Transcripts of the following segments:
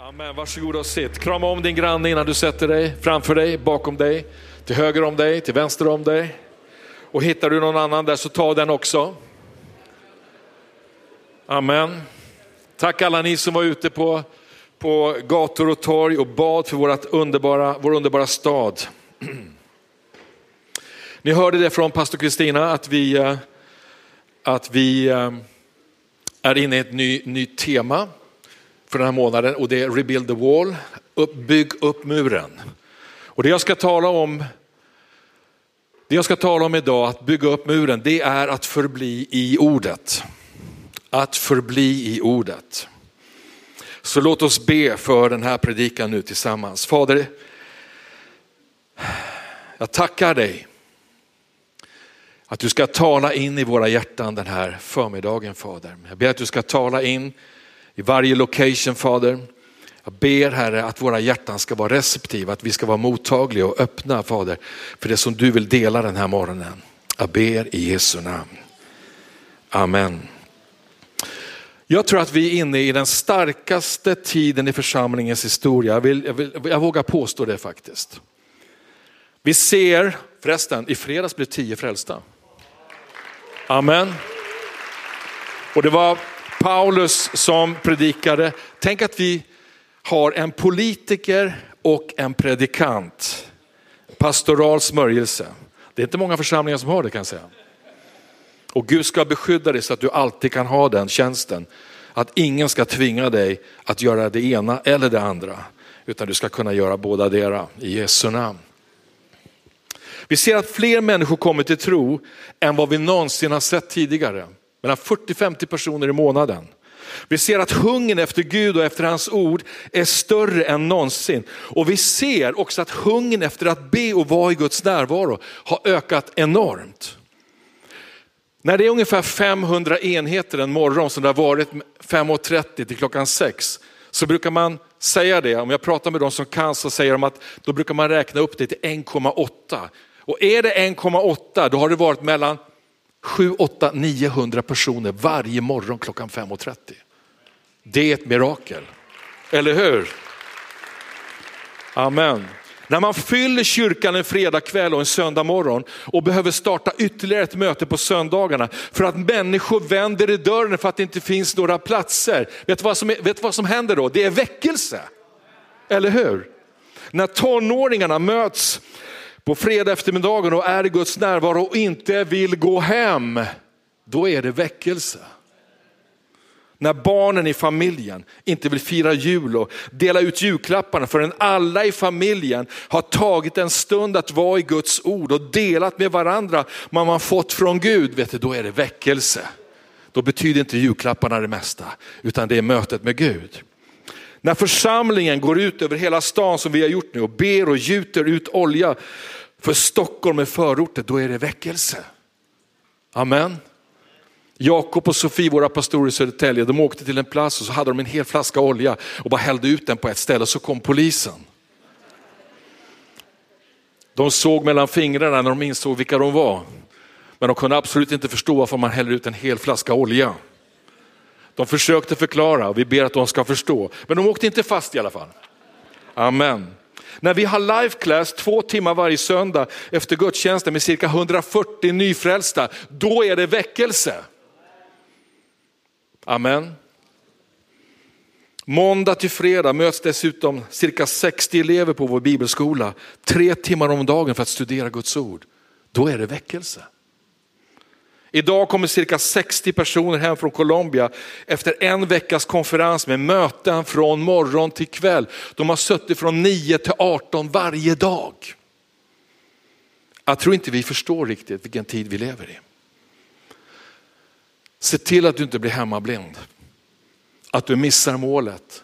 Amen, varsågod och sitt. Krama om din granne innan du sätter dig, framför dig, bakom dig, till höger om dig, till vänster om dig. Och hittar du någon annan där så ta den också. Amen. Tack alla ni som var ute på, på gator och torg och bad för vårt underbara, vår underbara stad. Ni hörde det från pastor Kristina att vi, eh, att vi eh, är inne i ett nytt ny tema för den här månaden och det är Rebuild the Wall, upp, bygg upp muren. Och det jag ska tala om det jag ska tala om idag, att bygga upp muren, det är att förbli i ordet. Att förbli i ordet. Så låt oss be för den här predikan nu tillsammans. Fader, jag tackar dig att du ska tala in i våra hjärtan den här förmiddagen Fader. Jag ber att du ska tala in i varje location Fader. Jag ber Herre att våra hjärtan ska vara receptiva, att vi ska vara mottagliga och öppna Fader för det som du vill dela den här morgonen. Jag ber i Jesu namn. Amen. Jag tror att vi är inne i den starkaste tiden i församlingens historia. Jag, vill, jag, vill, jag vågar påstå det faktiskt. Vi ser, förresten, i fredags blev tio frälsta. Amen. Och det var Paulus som predikade. Tänk att vi har en politiker och en predikant. Pastoral smörjelse. Det är inte många församlingar som har det kan jag säga. Och Gud ska beskydda dig så att du alltid kan ha den tjänsten. Att ingen ska tvinga dig att göra det ena eller det andra. Utan du ska kunna göra båda dera i Jesu namn. Vi ser att fler människor kommer till tro än vad vi någonsin har sett tidigare. Mellan 40-50 personer i månaden. Vi ser att hungern efter Gud och efter hans ord är större än någonsin. Och vi ser också att hungern efter att be och vara i Guds närvaro har ökat enormt. När det är ungefär 500 enheter en morgon som det har varit 5.30 till klockan 6 så brukar man säga det, om jag pratar med de som kan så säger de att då brukar man räkna upp det till 1,8. Och är det 1,8 då har det varit mellan 7, 8, 900 personer varje morgon klockan 5.30. Det är ett mirakel, eller hur? Amen. När man fyller kyrkan en fredagkväll och en söndag morgon och behöver starta ytterligare ett möte på söndagarna för att människor vänder i dörren för att det inte finns några platser. Vet du vad som, är, vet du vad som händer då? Det är väckelse. Eller hur? När tonåringarna möts på fredag eftermiddagen och är i Guds närvaro och inte vill gå hem, då är det väckelse. När barnen i familjen inte vill fira jul och dela ut julklapparna förrän alla i familjen har tagit en stund att vara i Guds ord och delat med varandra vad man fått från Gud, vet du, då är det väckelse. Då betyder inte julklapparna det mesta, utan det är mötet med Gud. När församlingen går ut över hela stan som vi har gjort nu och ber och gjuter ut olja för Stockholm och förorter, då är det väckelse. Amen. Jakob och Sofie, våra pastorer i Södertälje, de åkte till en plats och så hade de en hel flaska olja och bara hällde ut den på ett ställe och så kom polisen. De såg mellan fingrarna när de insåg vilka de var. Men de kunde absolut inte förstå varför man häller ut en hel flaska olja. De försökte förklara och vi ber att de ska förstå. Men de åkte inte fast i alla fall. Amen. När vi har live class två timmar varje söndag efter gudstjänsten med cirka 140 nyfrälsta, då är det väckelse. Amen. Måndag till fredag möts dessutom cirka 60 elever på vår bibelskola, tre timmar om dagen för att studera Guds ord. Då är det väckelse. Idag kommer cirka 60 personer hem från Colombia efter en veckas konferens med möten från morgon till kväll. De har suttit från 9 till 18 varje dag. Jag tror inte vi förstår riktigt vilken tid vi lever i. Se till att du inte blir hemmablind. Att du missar målet.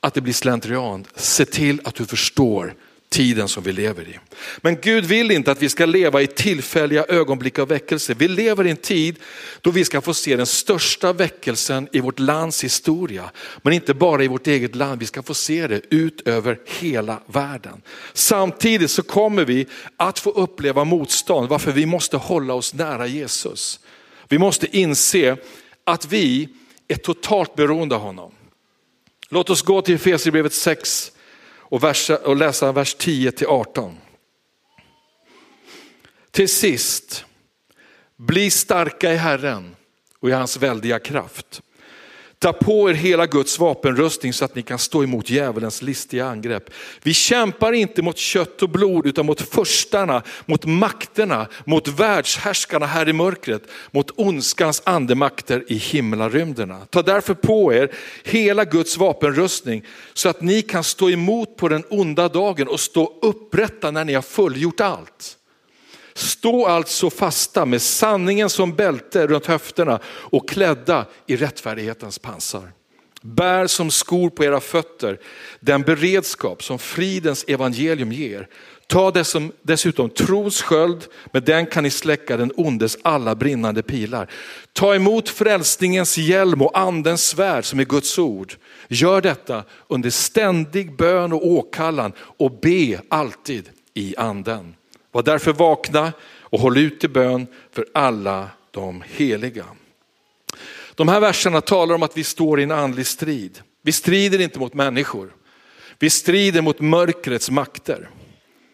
Att det blir slentrian. Se till att du förstår tiden som vi lever i. Men Gud vill inte att vi ska leva i tillfälliga ögonblick av väckelse. Vi lever i en tid då vi ska få se den största väckelsen i vårt lands historia. Men inte bara i vårt eget land, vi ska få se det ut över hela världen. Samtidigt så kommer vi att få uppleva motstånd varför vi måste hålla oss nära Jesus. Vi måste inse att vi är totalt beroende av honom. Låt oss gå till Efesierbrevet 6 och, och läsa vers 10 till 18. Till sist, bli starka i Herren och i hans väldiga kraft. Ta på er hela Guds vapenrustning så att ni kan stå emot djävulens listiga angrepp. Vi kämpar inte mot kött och blod utan mot förstarna, mot makterna, mot världshärskarna här i mörkret, mot ondskans andemakter i himlarymderna. Ta därför på er hela Guds vapenrustning så att ni kan stå emot på den onda dagen och stå upprätta när ni har fullgjort allt. Stå alltså fasta med sanningen som bälte runt höfterna och klädda i rättfärdighetens pansar. Bär som skor på era fötter den beredskap som fridens evangelium ger. Ta dessutom trons sköld, med den kan ni släcka den ondes alla brinnande pilar. Ta emot frälsningens hjälm och andens svärd som är Guds ord. Gör detta under ständig bön och åkallan och be alltid i anden. Var därför vakna och håll ut i bön för alla de heliga. De här verserna talar om att vi står i en andlig strid. Vi strider inte mot människor. Vi strider mot mörkrets makter.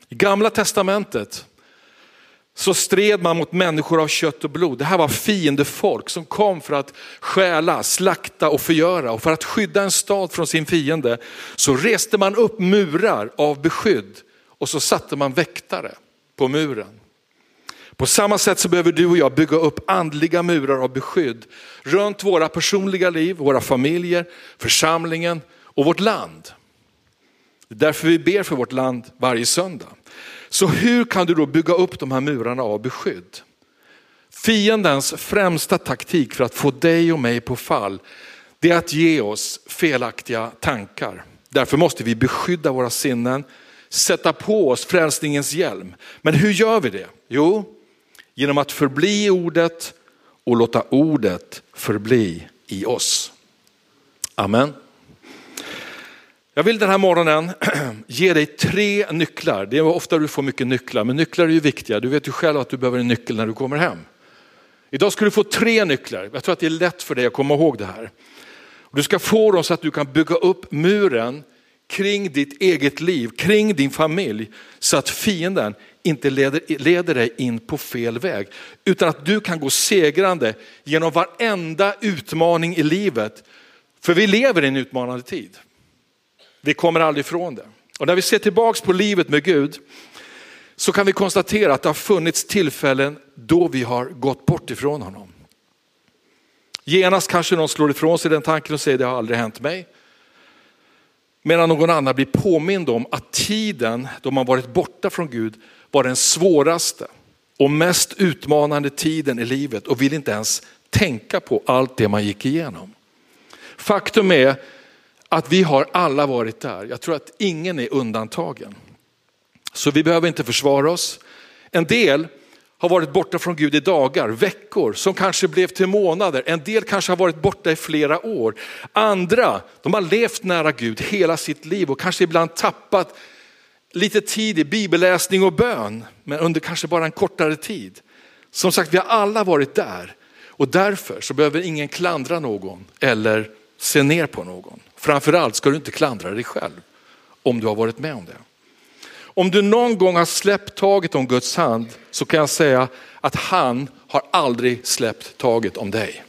I gamla testamentet så stred man mot människor av kött och blod. Det här var fiendefolk som kom för att stjäla, slakta och förgöra. Och för att skydda en stad från sin fiende så reste man upp murar av beskydd och så satte man väktare på muren. På samma sätt så behöver du och jag bygga upp andliga murar av beskydd runt våra personliga liv, våra familjer, församlingen och vårt land. Det är därför vi ber för vårt land varje söndag. Så hur kan du då bygga upp de här murarna av beskydd? Fiendens främsta taktik för att få dig och mig på fall, det är att ge oss felaktiga tankar. Därför måste vi beskydda våra sinnen, sätta på oss frälsningens hjälm. Men hur gör vi det? Jo, genom att förbli i ordet och låta ordet förbli i oss. Amen. Jag vill den här morgonen ge dig tre nycklar. Det är ofta du får mycket nycklar, men nycklar är ju viktiga. Du vet ju själv att du behöver en nyckel när du kommer hem. Idag ska du få tre nycklar. Jag tror att det är lätt för dig att komma ihåg det här. Du ska få dem så att du kan bygga upp muren kring ditt eget liv, kring din familj, så att fienden inte leder, leder dig in på fel väg. Utan att du kan gå segrande genom varenda utmaning i livet. För vi lever i en utmanande tid. Vi kommer aldrig ifrån det. Och när vi ser tillbaks på livet med Gud så kan vi konstatera att det har funnits tillfällen då vi har gått bort ifrån honom. Genast kanske någon slår ifrån sig den tanken och säger det har aldrig hänt mig. Medan någon annan blir påmind om att tiden då man varit borta från Gud var den svåraste och mest utmanande tiden i livet och vill inte ens tänka på allt det man gick igenom. Faktum är att vi har alla varit där. Jag tror att ingen är undantagen. Så vi behöver inte försvara oss. En del har varit borta från Gud i dagar, veckor, som kanske blev till månader. En del kanske har varit borta i flera år. Andra, de har levt nära Gud hela sitt liv och kanske ibland tappat lite tid i bibelläsning och bön, men under kanske bara en kortare tid. Som sagt, vi har alla varit där och därför så behöver ingen klandra någon eller se ner på någon. Framförallt ska du inte klandra dig själv om du har varit med om det. Om du någon gång har släppt taget om Guds hand så kan jag säga att han har aldrig släppt taget om dig.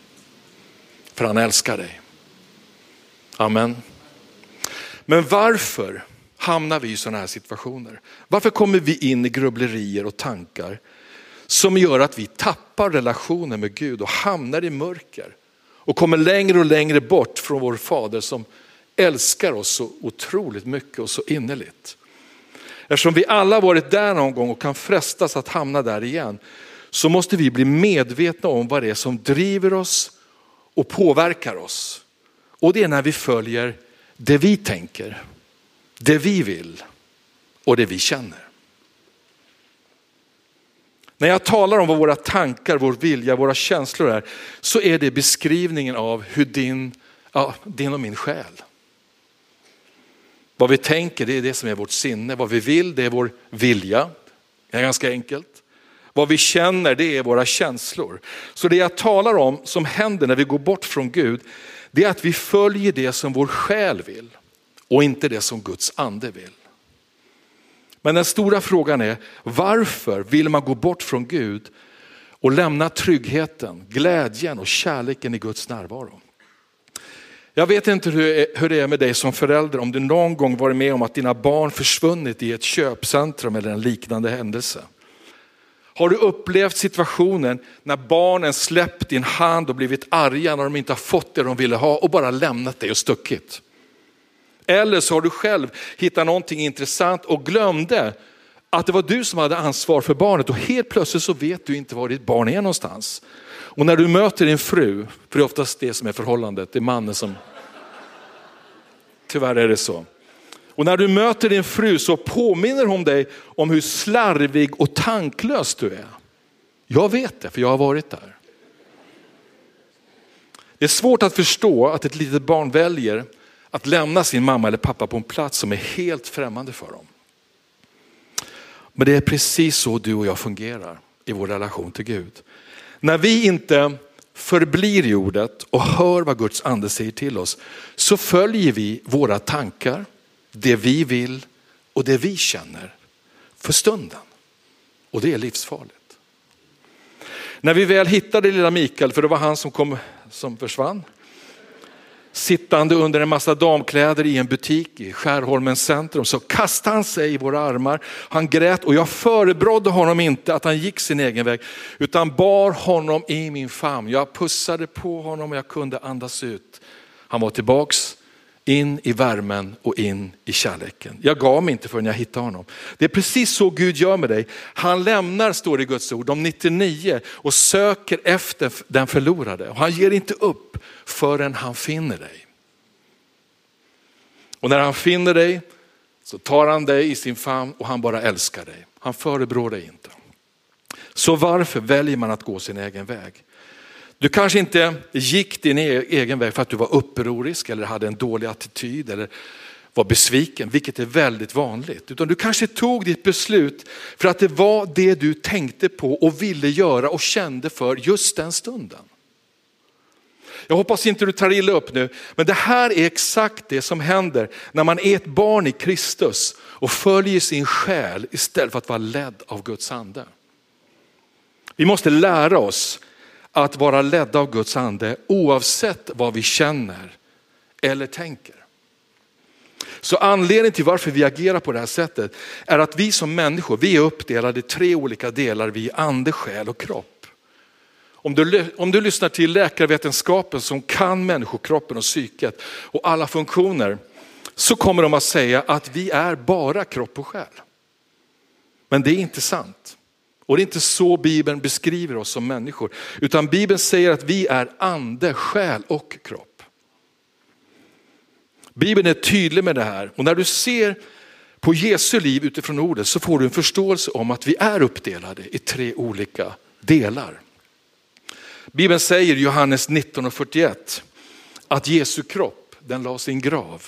För han älskar dig. Amen. Men varför hamnar vi i sådana här situationer? Varför kommer vi in i grubblerier och tankar som gör att vi tappar relationen med Gud och hamnar i mörker och kommer längre och längre bort från vår fader som älskar oss så otroligt mycket och så innerligt. Eftersom vi alla varit där någon gång och kan frestas att hamna där igen så måste vi bli medvetna om vad det är som driver oss och påverkar oss. Och det är när vi följer det vi tänker det vi vill och det vi känner. När jag talar om vad våra tankar, vår vilja, våra känslor är, så är det beskrivningen av hur din, ja, din och min själ. Vad vi tänker, det är det som är vårt sinne. Vad vi vill, det är vår vilja. Det är ganska enkelt. Vad vi känner, det är våra känslor. Så det jag talar om som händer när vi går bort från Gud, det är att vi följer det som vår själ vill och inte det som Guds ande vill. Men den stora frågan är, varför vill man gå bort från Gud och lämna tryggheten, glädjen och kärleken i Guds närvaro? Jag vet inte hur det är med dig som förälder, om du någon gång varit med om att dina barn försvunnit i ett köpcentrum eller en liknande händelse. Har du upplevt situationen när barnen släppt din hand och blivit arga när de inte har fått det de ville ha och bara lämnat dig och stuckit? Eller så har du själv hittat någonting intressant och glömde att det var du som hade ansvar för barnet och helt plötsligt så vet du inte var ditt barn är någonstans. Och när du möter din fru, för det är oftast det som är förhållandet, det är mannen som... Tyvärr är det så. Och när du möter din fru så påminner hon dig om hur slarvig och tanklös du är. Jag vet det, för jag har varit där. Det är svårt att förstå att ett litet barn väljer att lämna sin mamma eller pappa på en plats som är helt främmande för dem. Men det är precis så du och jag fungerar i vår relation till Gud. När vi inte förblir i ordet och hör vad Guds ande säger till oss så följer vi våra tankar, det vi vill och det vi känner för stunden. Och det är livsfarligt. När vi väl hittade lilla Mikael, för det var han som, kom, som försvann, sittande under en massa damkläder i en butik i Skärholmens centrum så kastade han sig i våra armar. Han grät och jag förebrådde honom inte att han gick sin egen väg utan bar honom i min famn. Jag pussade på honom och jag kunde andas ut. Han var tillbaks in i värmen och in i kärleken. Jag gav mig inte förrän jag hittade honom. Det är precis så Gud gör med dig. Han lämnar, står det i Guds ord, de 99 och söker efter den förlorade. Och han ger inte upp förrän han finner dig. Och när han finner dig så tar han dig i sin famn och han bara älskar dig. Han förebrår dig inte. Så varför väljer man att gå sin egen väg? Du kanske inte gick din e- egen väg för att du var upprorisk eller hade en dålig attityd eller var besviken, vilket är väldigt vanligt. Utan du kanske tog ditt beslut för att det var det du tänkte på och ville göra och kände för just den stunden. Jag hoppas inte du tar illa upp nu, men det här är exakt det som händer när man är ett barn i Kristus och följer sin själ istället för att vara ledd av Guds ande. Vi måste lära oss att vara ledda av Guds ande oavsett vad vi känner eller tänker. Så anledningen till varför vi agerar på det här sättet är att vi som människor, vi är uppdelade i tre olika delar, vi är ande, själ och kropp. Om du, om du lyssnar till läkarvetenskapen som kan människokroppen och psyket och alla funktioner så kommer de att säga att vi är bara kropp och själ. Men det är inte sant. Och det är inte så Bibeln beskriver oss som människor, utan Bibeln säger att vi är ande, själ och kropp. Bibeln är tydlig med det här och när du ser på Jesu liv utifrån ordet så får du en förståelse om att vi är uppdelade i tre olika delar. Bibeln säger i Johannes 19 och 41 att Jesu kropp, den la sin grav.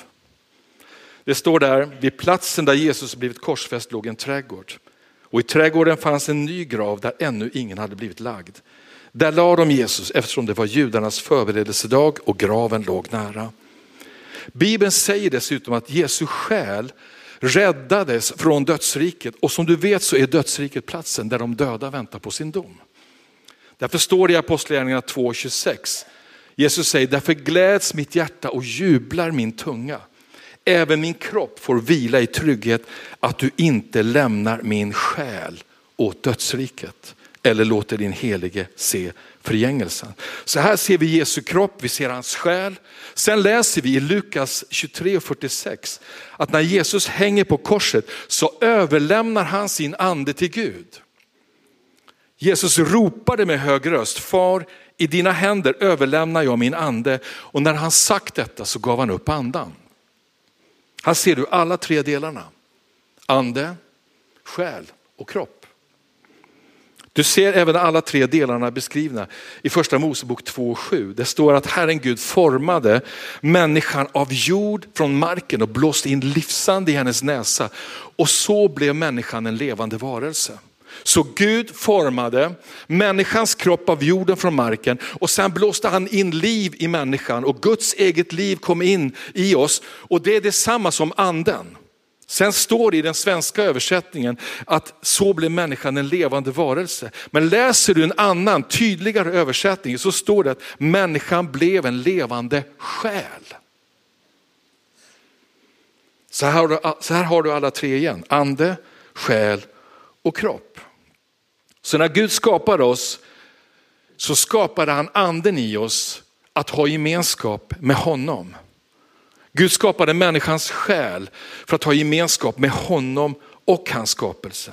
Det står där, vid platsen där Jesus blivit korsfäst låg en trädgård. Och i trädgården fanns en ny grav där ännu ingen hade blivit lagd. Där la de Jesus eftersom det var judarnas förberedelsedag och graven låg nära. Bibeln säger dessutom att Jesu själ räddades från dödsriket och som du vet så är dödsriket platsen där de döda väntar på sin dom. Därför står det i Apostlagärningarna 2.26, Jesus säger därför gläds mitt hjärta och jublar min tunga. Även min kropp får vila i trygghet att du inte lämnar min själ åt dödsriket eller låter din helige se förgängelsen. Så här ser vi Jesu kropp, vi ser hans själ. Sen läser vi i Lukas 23 och 46 att när Jesus hänger på korset så överlämnar han sin ande till Gud. Jesus ropade med hög röst, far i dina händer överlämnar jag min ande. Och när han sagt detta så gav han upp andan. Här ser du alla tre delarna. Ande, själ och kropp. Du ser även alla tre delarna beskrivna i första Mosebok 2.7. Det står att Herren Gud formade människan av jord från marken och blåste in livsande i hennes näsa. Och så blev människan en levande varelse. Så Gud formade människans kropp av jorden från marken och sen blåste han in liv i människan och Guds eget liv kom in i oss och det är detsamma som anden. Sen står det i den svenska översättningen att så blev människan en levande varelse. Men läser du en annan tydligare översättning så står det att människan blev en levande själ. Så här, har du, så här har du alla tre igen, ande, själ och kropp. Så när Gud skapade oss så skapade han anden i oss att ha gemenskap med honom. Gud skapade människans själ för att ha gemenskap med honom och hans skapelse.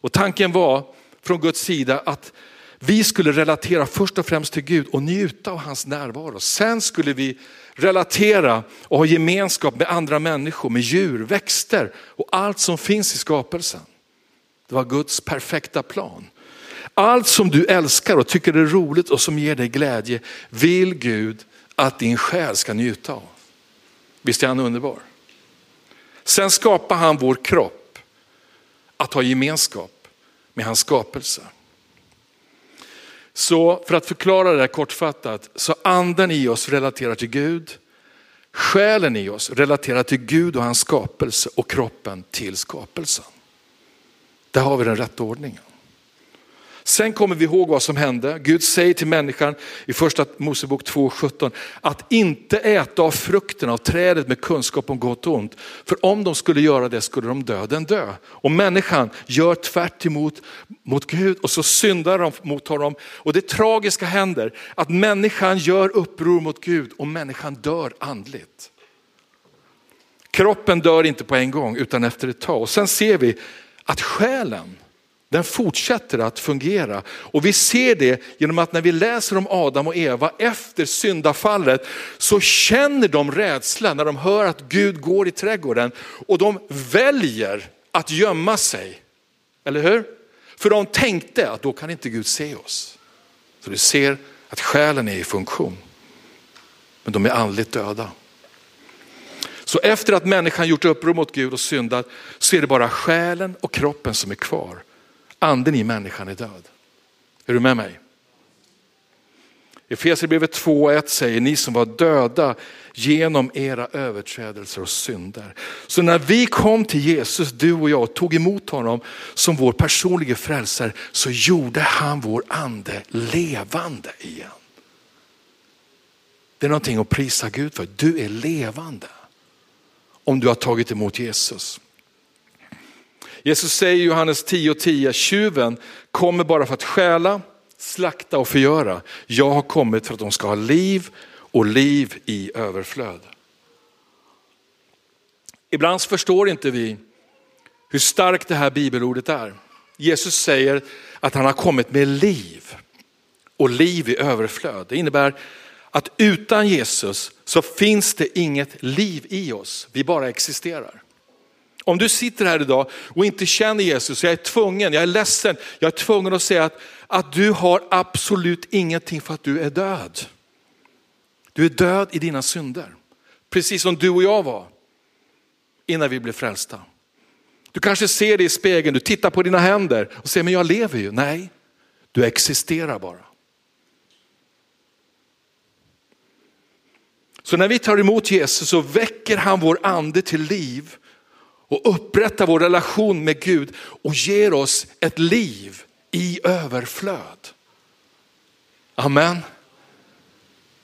Och tanken var från Guds sida att vi skulle relatera först och främst till Gud och njuta av hans närvaro. Sen skulle vi relatera och ha gemenskap med andra människor, med djur, växter och allt som finns i skapelsen. Det var Guds perfekta plan. Allt som du älskar och tycker är roligt och som ger dig glädje vill Gud att din själ ska njuta av. Visst är han underbar? Sen skapar han vår kropp att ha gemenskap med hans skapelse. Så för att förklara det här kortfattat, så anden i oss relaterar till Gud, själen i oss relaterar till Gud och hans skapelse och kroppen till skapelsen. Där har vi den rätta ordningen. Sen kommer vi ihåg vad som hände. Gud säger till människan i första Mosebok 2.17 att inte äta av frukten av trädet med kunskap om gott och ont. För om de skulle göra det skulle de döden dö. Och människan gör tvärt emot mot Gud och så syndar de mot honom. Och det tragiska händer att människan gör uppror mot Gud och människan dör andligt. Kroppen dör inte på en gång utan efter ett tag. Och sen ser vi att själen den fortsätter att fungera. Och vi ser det genom att när vi läser om Adam och Eva efter syndafallet så känner de rädsla när de hör att Gud går i trädgården och de väljer att gömma sig. Eller hur? För de tänkte att då kan inte Gud se oss. Så du ser att själen är i funktion. Men de är andligt döda. Så efter att människan gjort uppror mot Gud och syndat så är det bara själen och kroppen som är kvar. Anden i människan är död. Är du med mig? Efesierbrevet 2.1 säger, ni som var döda genom era överträdelser och synder. Så när vi kom till Jesus, du och jag, och tog emot honom som vår personliga frälsare, så gjorde han vår ande levande igen. Det är någonting att prisa Gud för. Du är levande om du har tagit emot Jesus. Jesus säger i Johannes 10 och 10, tjuven kommer bara för att stjäla, slakta och förgöra. Jag har kommit för att de ska ha liv och liv i överflöd. Ibland förstår inte vi hur starkt det här bibelordet är. Jesus säger att han har kommit med liv och liv i överflöd. Det innebär att utan Jesus så finns det inget liv i oss, vi bara existerar. Om du sitter här idag och inte känner Jesus, jag är tvungen, jag är ledsen, jag är tvungen att säga att, att du har absolut ingenting för att du är död. Du är död i dina synder. Precis som du och jag var innan vi blev frälsta. Du kanske ser det i spegeln, du tittar på dina händer och säger, men jag lever ju. Nej, du existerar bara. Så när vi tar emot Jesus så väcker han vår ande till liv och upprättar vår relation med Gud och ger oss ett liv i överflöd. Amen.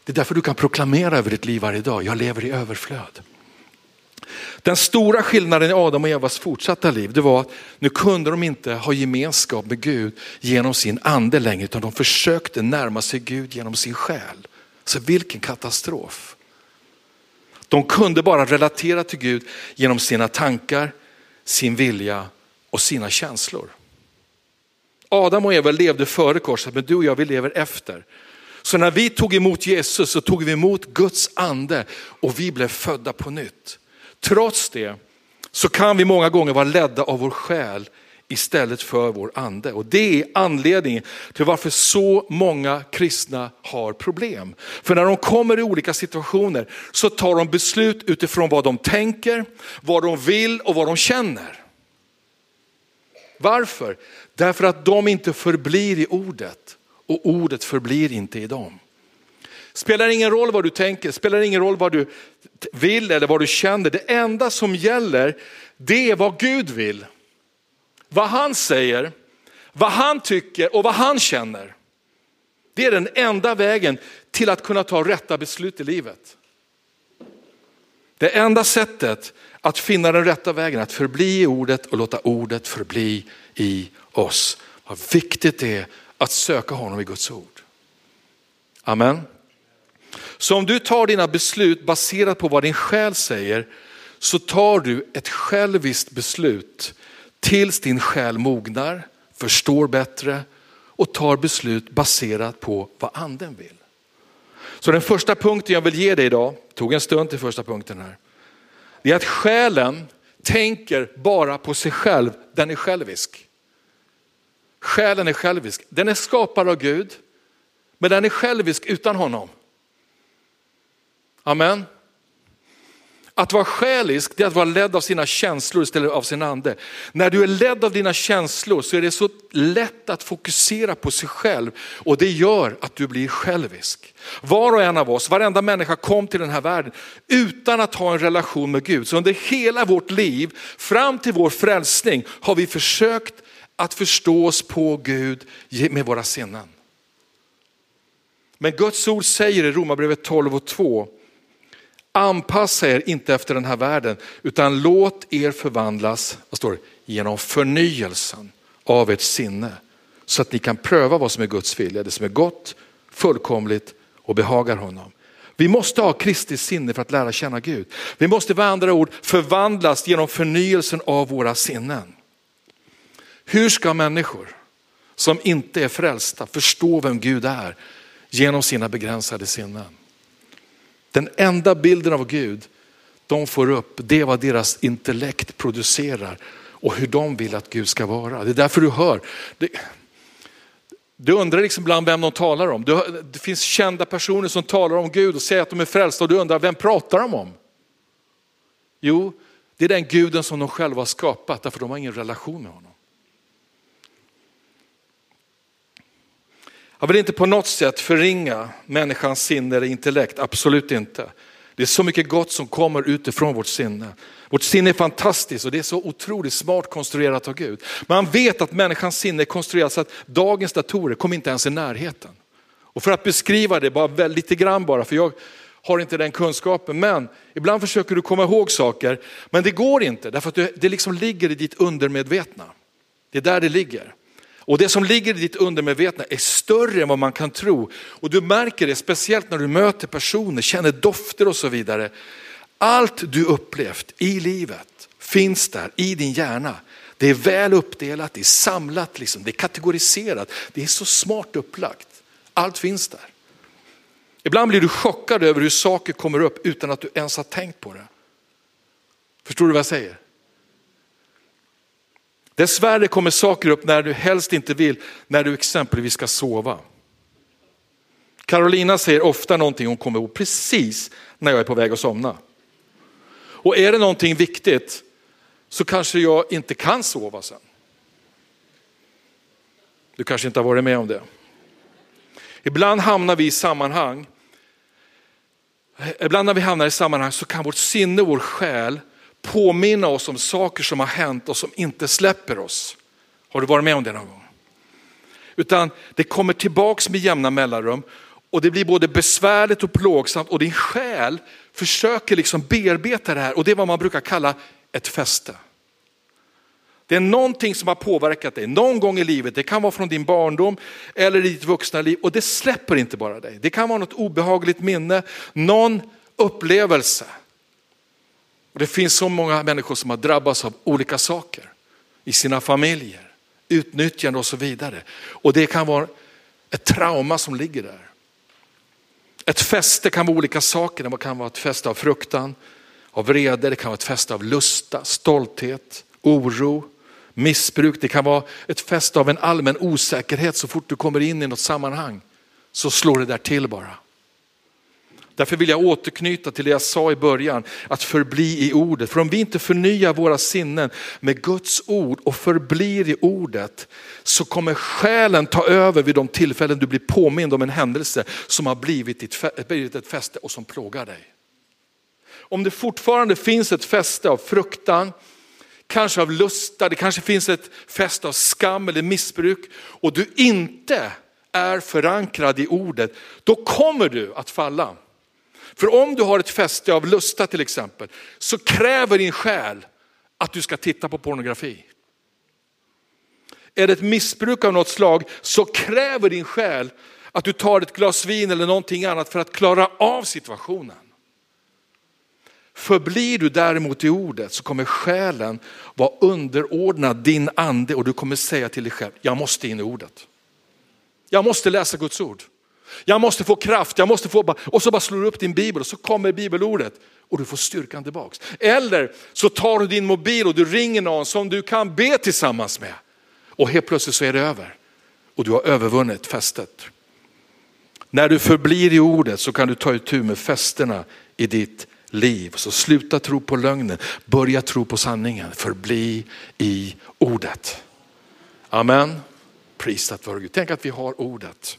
Det är därför du kan proklamera över ditt liv varje dag, jag lever i överflöd. Den stora skillnaden i Adam och Evas fortsatta liv, det var att nu kunde de inte ha gemenskap med Gud genom sin ande längre, utan de försökte närma sig Gud genom sin själ. Så vilken katastrof. De kunde bara relatera till Gud genom sina tankar, sin vilja och sina känslor. Adam och Eva levde före korset, men du och jag vi lever efter. Så när vi tog emot Jesus så tog vi emot Guds ande och vi blev födda på nytt. Trots det så kan vi många gånger vara ledda av vår själ istället för vår ande. Och det är anledningen till varför så många kristna har problem. För när de kommer i olika situationer så tar de beslut utifrån vad de tänker, vad de vill och vad de känner. Varför? Därför att de inte förblir i ordet och ordet förblir inte i dem. Spelar ingen roll vad du tänker, spelar ingen roll vad du vill eller vad du känner. Det enda som gäller det är vad Gud vill. Vad han säger, vad han tycker och vad han känner. Det är den enda vägen till att kunna ta rätta beslut i livet. Det enda sättet att finna den rätta vägen, att förbli i ordet och låta ordet förbli i oss. Vad viktigt det är att söka honom i Guds ord. Amen. Så om du tar dina beslut baserat på vad din själ säger så tar du ett själviskt beslut tills din själ mognar, förstår bättre och tar beslut baserat på vad anden vill. Så den första punkten jag vill ge dig idag, tog en stund till första punkten här, det är att själen tänker bara på sig själv, den är självisk. Själen är självisk, den är skapad av Gud, men den är självisk utan honom. Amen. Att vara själisk det är att vara ledd av sina känslor istället av sin ande. När du är ledd av dina känslor så är det så lätt att fokusera på sig själv och det gör att du blir självisk. Var och en av oss, varenda människa kom till den här världen utan att ha en relation med Gud. Så under hela vårt liv, fram till vår frälsning, har vi försökt att förstå oss på Gud med våra sinnen. Men Guds ord säger i Romarbrevet 12 och 2 Anpassa er inte efter den här världen utan låt er förvandlas vad står det, genom förnyelsen av ert sinne. Så att ni kan pröva vad som är Guds vilja, det som är gott, fullkomligt och behagar honom. Vi måste ha Kristi sinne för att lära känna Gud. Vi måste med andra ord förvandlas genom förnyelsen av våra sinnen. Hur ska människor som inte är frälsta förstå vem Gud är genom sina begränsade sinnen? Den enda bilden av Gud de får upp, det är vad deras intellekt producerar och hur de vill att Gud ska vara. Det är därför du hör. Det, du undrar liksom ibland vem de talar om. Det finns kända personer som talar om Gud och säger att de är frälsta och du undrar vem pratar de om? Jo, det är den guden som de själva har skapat därför de har ingen relation med honom. Jag vill inte på något sätt förringa människans sinne eller intellekt, absolut inte. Det är så mycket gott som kommer utifrån vårt sinne. Vårt sinne är fantastiskt och det är så otroligt smart konstruerat av Gud. Man vet att människans sinne är konstruerat så att dagens datorer kommer inte ens i närheten. Och för att beskriva det bara lite grann bara, för jag har inte den kunskapen, men ibland försöker du komma ihåg saker, men det går inte därför att det liksom ligger i ditt undermedvetna. Det är där det ligger. Och det som ligger i ditt undermedvetna är större än vad man kan tro. Och du märker det speciellt när du möter personer, känner dofter och så vidare. Allt du upplevt i livet finns där i din hjärna. Det är väl uppdelat, det är samlat, liksom, det är kategoriserat. Det är så smart upplagt. Allt finns där. Ibland blir du chockad över hur saker kommer upp utan att du ens har tänkt på det. Förstår du vad jag säger? Dessvärre kommer saker upp när du helst inte vill, när du exempelvis ska sova. Carolina säger ofta någonting hon kommer ihåg precis när jag är på väg att somna. Och är det någonting viktigt så kanske jag inte kan sova sen. Du kanske inte har varit med om det. Ibland hamnar vi i sammanhang, ibland när vi hamnar i sammanhang så kan vårt sinne, vår själ påminna oss om saker som har hänt och som inte släpper oss. Har du varit med om det någon gång? Utan det kommer tillbaks med jämna mellanrum och det blir både besvärligt och plågsamt och din själ försöker liksom bearbeta det här och det är vad man brukar kalla ett fäste. Det är någonting som har påverkat dig någon gång i livet. Det kan vara från din barndom eller i ditt vuxna liv och det släpper inte bara dig. Det kan vara något obehagligt minne, någon upplevelse och det finns så många människor som har drabbats av olika saker i sina familjer, utnyttjande och så vidare. Och det kan vara ett trauma som ligger där. Ett fäste kan vara olika saker, det kan vara ett fäste av fruktan, av vrede, det kan vara ett fäste av lusta, stolthet, oro, missbruk. Det kan vara ett fäste av en allmän osäkerhet så fort du kommer in i något sammanhang så slår det där till bara. Därför vill jag återknyta till det jag sa i början, att förbli i ordet. För om vi inte förnyar våra sinnen med Guds ord och förblir i ordet, så kommer själen ta över vid de tillfällen du blir påmind om en händelse som har blivit ett fäste och som plågar dig. Om det fortfarande finns ett fäste av fruktan, kanske av lusta, det kanske finns ett fäste av skam eller missbruk och du inte är förankrad i ordet, då kommer du att falla. För om du har ett fäste av lusta till exempel, så kräver din själ att du ska titta på pornografi. Är det ett missbruk av något slag så kräver din själ att du tar ett glas vin eller någonting annat för att klara av situationen. Förblir du däremot i ordet så kommer själen vara underordnad din ande och du kommer säga till dig själv, jag måste in i ordet. Jag måste läsa Guds ord. Jag måste få kraft, jag måste få, och så bara slår du upp din bibel och så kommer bibelordet och du får styrkan tillbaks. Eller så tar du din mobil och du ringer någon som du kan be tillsammans med. Och helt plötsligt så är det över. Och du har övervunnit fästet. När du förblir i ordet så kan du ta itu med fästena i ditt liv. Så sluta tro på lögnen, börja tro på sanningen, förbli i ordet. Amen. Prisat vare Gud. Tänk att vi har ordet.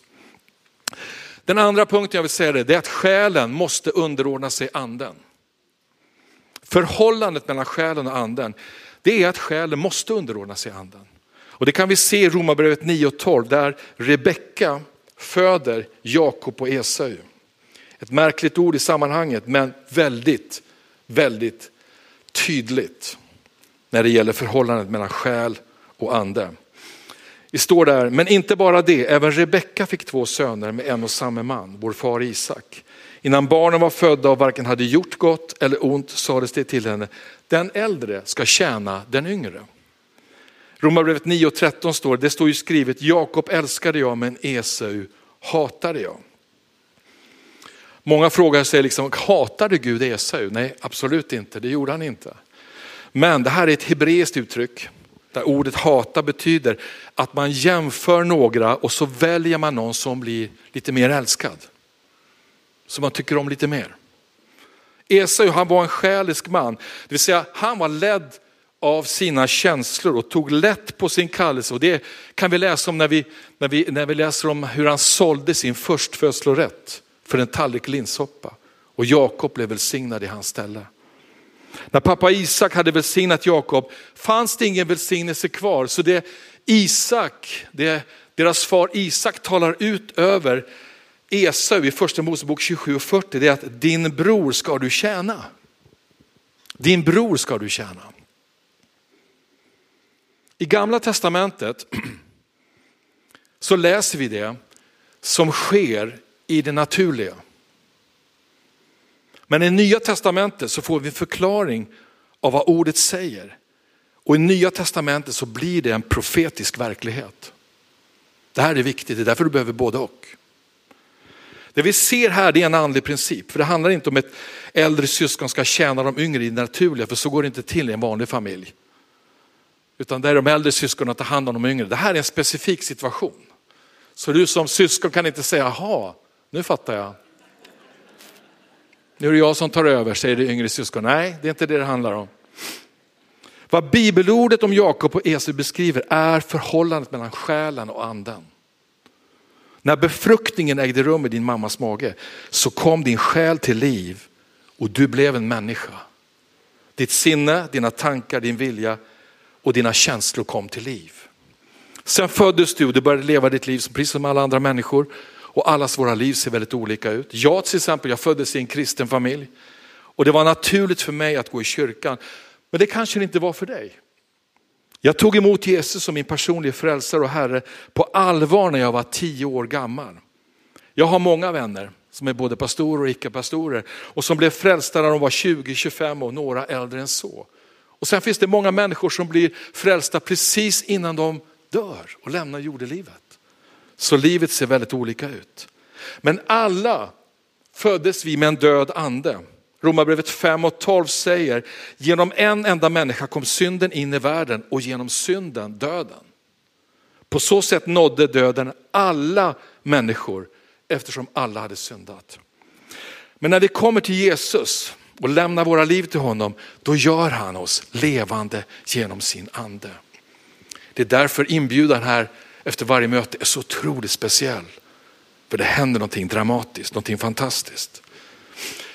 Den andra punkten jag vill säga det är att själen måste underordna sig anden. Förhållandet mellan själen och anden, det är att själen måste underordna sig anden. Och det kan vi se i Romarbrevet 9 och 12 där Rebecka föder Jakob och Esau. Ett märkligt ord i sammanhanget men väldigt, väldigt tydligt när det gäller förhållandet mellan själ och ande. Det står där, men inte bara det, även Rebecka fick två söner med en och samma man, vår far Isak. Innan barnen var födda och varken hade gjort gott eller ont sades det till henne, den äldre ska tjäna den yngre. Romarbrevet 9.13 står, det står ju skrivet, Jakob älskade jag men Esau hatade jag. Många frågar sig, liksom, hatade Gud Esau? Nej, absolut inte, det gjorde han inte. Men det här är ett hebreiskt uttryck där ordet hata betyder att man jämför några och så väljer man någon som blir lite mer älskad. Som man tycker om lite mer. Esau han var en själisk man, det vill säga han var ledd av sina känslor och tog lätt på sin kallelse. Och det kan vi läsa om när vi, när vi, när vi läser om hur han sålde sin förstfödslorätt för en tallrik linssoppa. Och Jakob blev välsignad i hans ställe. När pappa Isak hade välsignat Jakob fanns det ingen välsignelse kvar. Så det Isak, det deras far Isak talar ut över Esau i första Mosebok 27 och 40, det är att din bror ska du tjäna. Din bror ska du tjäna. I gamla testamentet så läser vi det som sker i det naturliga. Men i nya testamentet så får vi förklaring av vad ordet säger. Och i nya testamentet så blir det en profetisk verklighet. Det här är viktigt, det är därför du behöver både och. Det vi ser här det är en andlig princip, för det handlar inte om ett äldre syskon ska tjäna de yngre i det naturliga, för så går det inte till i en vanlig familj. Utan det är de äldre syskonen att ta hand om de yngre. Det här är en specifik situation. Så du som syskon kan inte säga, jaha, nu fattar jag. Nu är det jag som tar över, säger det yngre syskon. Nej, det är inte det det handlar om. Vad bibelordet om Jakob och Esau beskriver är förhållandet mellan själen och anden. När befruktningen ägde rum i din mammas mage så kom din själ till liv och du blev en människa. Ditt sinne, dina tankar, din vilja och dina känslor kom till liv. Sen föddes du och du började leva ditt liv precis som alla andra människor och allas våra liv ser väldigt olika ut. Jag till exempel, jag föddes i en kristen familj och det var naturligt för mig att gå i kyrkan. Men det kanske det inte var för dig. Jag tog emot Jesus som min personliga frälsare och herre på allvar när jag var tio år gammal. Jag har många vänner som är både pastorer och icke-pastorer och som blev frälsta när de var 20-25 och några äldre än så. Och sen finns det många människor som blir frälsta precis innan de dör och lämnar jordelivet. Så livet ser väldigt olika ut. Men alla föddes vi med en död ande. Romarbrevet 5 och 12 säger, genom en enda människa kom synden in i världen och genom synden döden. På så sätt nådde döden alla människor eftersom alla hade syndat. Men när vi kommer till Jesus och lämnar våra liv till honom, då gör han oss levande genom sin ande. Det är därför inbjudan här efter varje möte är så otroligt speciell. För det händer någonting dramatiskt, någonting fantastiskt.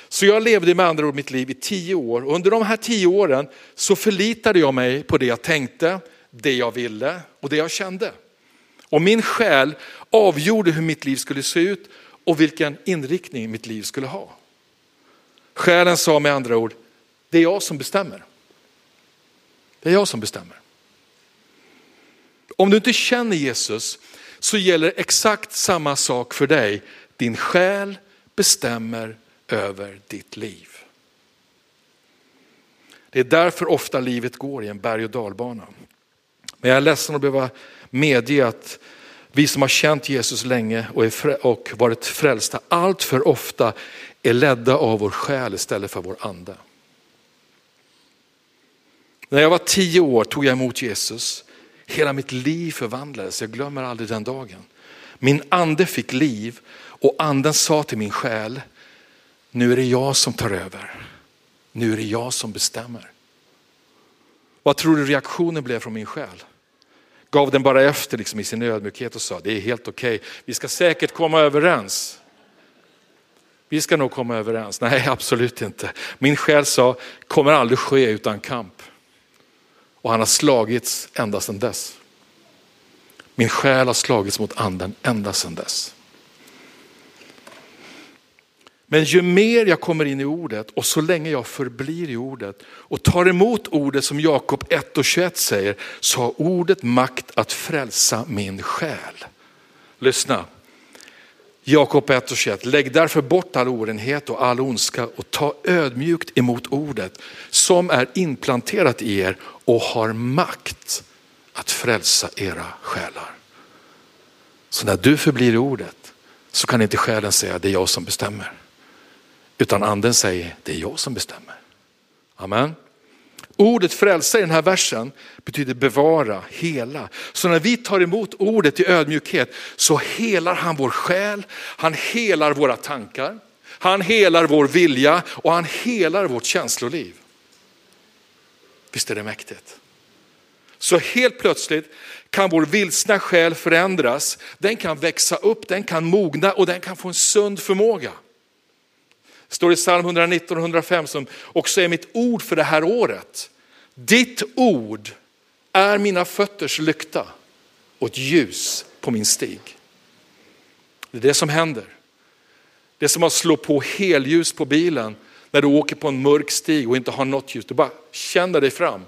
Så jag levde med andra ord mitt liv i tio år och under de här tio åren så förlitade jag mig på det jag tänkte, det jag ville och det jag kände. Och min själ avgjorde hur mitt liv skulle se ut och vilken inriktning mitt liv skulle ha. Själen sa med andra ord, det är jag som bestämmer. Det är jag som bestämmer. Om du inte känner Jesus så gäller exakt samma sak för dig. Din själ bestämmer över ditt liv. Det är därför ofta livet går i en berg och dalbana. Men jag är ledsen att behöva medge att vi som har känt Jesus länge och, är och varit frälsta allt för ofta är ledda av vår själ istället för vår ande. När jag var tio år tog jag emot Jesus. Hela mitt liv förvandlades, jag glömmer aldrig den dagen. Min ande fick liv och anden sa till min själ, nu är det jag som tar över. Nu är det jag som bestämmer. Vad tror du reaktionen blev från min själ? Gav den bara efter liksom i sin ödmjukhet och sa, det är helt okej, okay. vi ska säkert komma överens. Vi ska nog komma överens. Nej, absolut inte. Min själ sa, kommer aldrig ske utan kamp. Och han har slagits ända sedan dess. Min själ har slagits mot anden ända sedan dess. Men ju mer jag kommer in i ordet och så länge jag förblir i ordet och tar emot ordet som Jakob 1 och 21 säger, så har ordet makt att frälsa min själ. Lyssna. Jakob 1 och 21. Lägg därför bort all orenhet och all ondska och ta ödmjukt emot ordet som är implanterat i er och har makt att frälsa era själar. Så när du förblir i ordet så kan inte själen säga det är jag som bestämmer. Utan anden säger det är jag som bestämmer. Amen. Ordet frälsa i den här versen betyder bevara, hela. Så när vi tar emot ordet i ödmjukhet så helar han vår själ, han helar våra tankar, han helar vår vilja och han helar vårt känsloliv. Visst är det mäktigt? Så helt plötsligt kan vår vilsna själ förändras, den kan växa upp, den kan mogna och den kan få en sund förmåga. Det står i psalm 119 och 105 som också är mitt ord för det här året. Ditt ord är mina fötters lykta och ett ljus på min stig. Det är det som händer. Det är som att slå på helljus på bilen när du åker på en mörk stig och inte har något ljus. Du bara känner dig fram.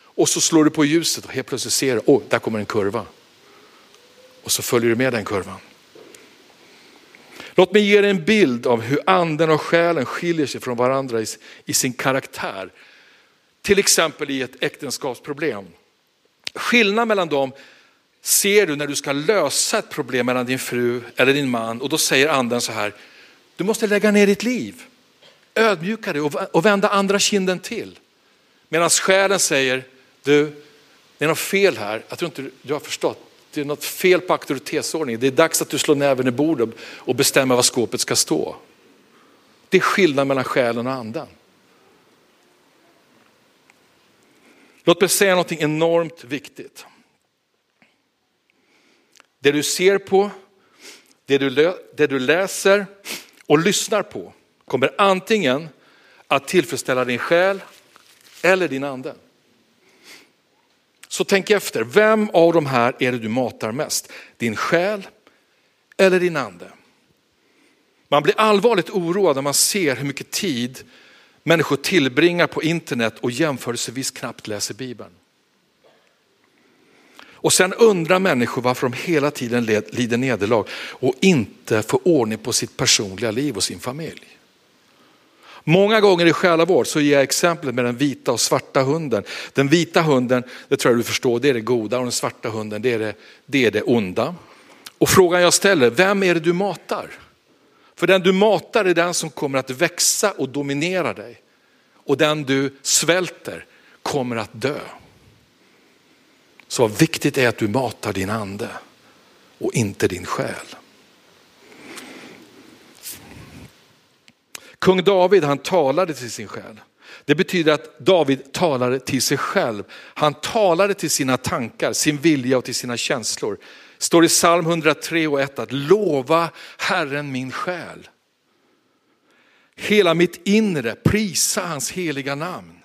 Och så slår du på ljuset och helt plötsligt ser du, oh, där kommer en kurva. Och så följer du med den kurvan. Låt mig ge dig en bild av hur anden och själen skiljer sig från varandra i, sin karaktär. Till exempel i ett äktenskapsproblem. Skillnad mellan dem ser du när du ska lösa ett problem mellan din fru eller din man och då säger anden så här, du måste lägga ner ditt liv, ödmjuka dig och vända andra kinden till. Medan själen säger, du, det är något fel här, jag tror inte du har förstått det är något fel på auktoritetsordningen. Det är dags att du slår näven i bordet och bestämmer var skåpet ska stå. Det är skillnad mellan själen och anden. Låt mig säga något enormt viktigt. Det du ser på, det du, det du läser och lyssnar på kommer antingen att tillfredsställa din själ eller din ande. Så tänk efter, vem av de här är det du matar mest? Din själ eller din ande? Man blir allvarligt oroad när man ser hur mycket tid människor tillbringar på internet och jämförelsevis knappt läser Bibeln. Och sen undrar människor varför de hela tiden lider nederlag och inte får ordning på sitt personliga liv och sin familj. Många gånger i själavård så ger jag exemplet med den vita och svarta hunden. Den vita hunden, det tror jag du förstår, det är det goda och den svarta hunden det är det, det, är det onda. Och frågan jag ställer, vem är det du matar? För den du matar är den som kommer att växa och dominera dig. Och den du svälter kommer att dö. Så vad viktigt är att du matar din ande och inte din själ. Kung David han talade till sin själ. Det betyder att David talade till sig själv. Han talade till sina tankar, sin vilja och till sina känslor. Det står i psalm 103 och 1 att lova Herren min själ. Hela mitt inre, prisa hans heliga namn.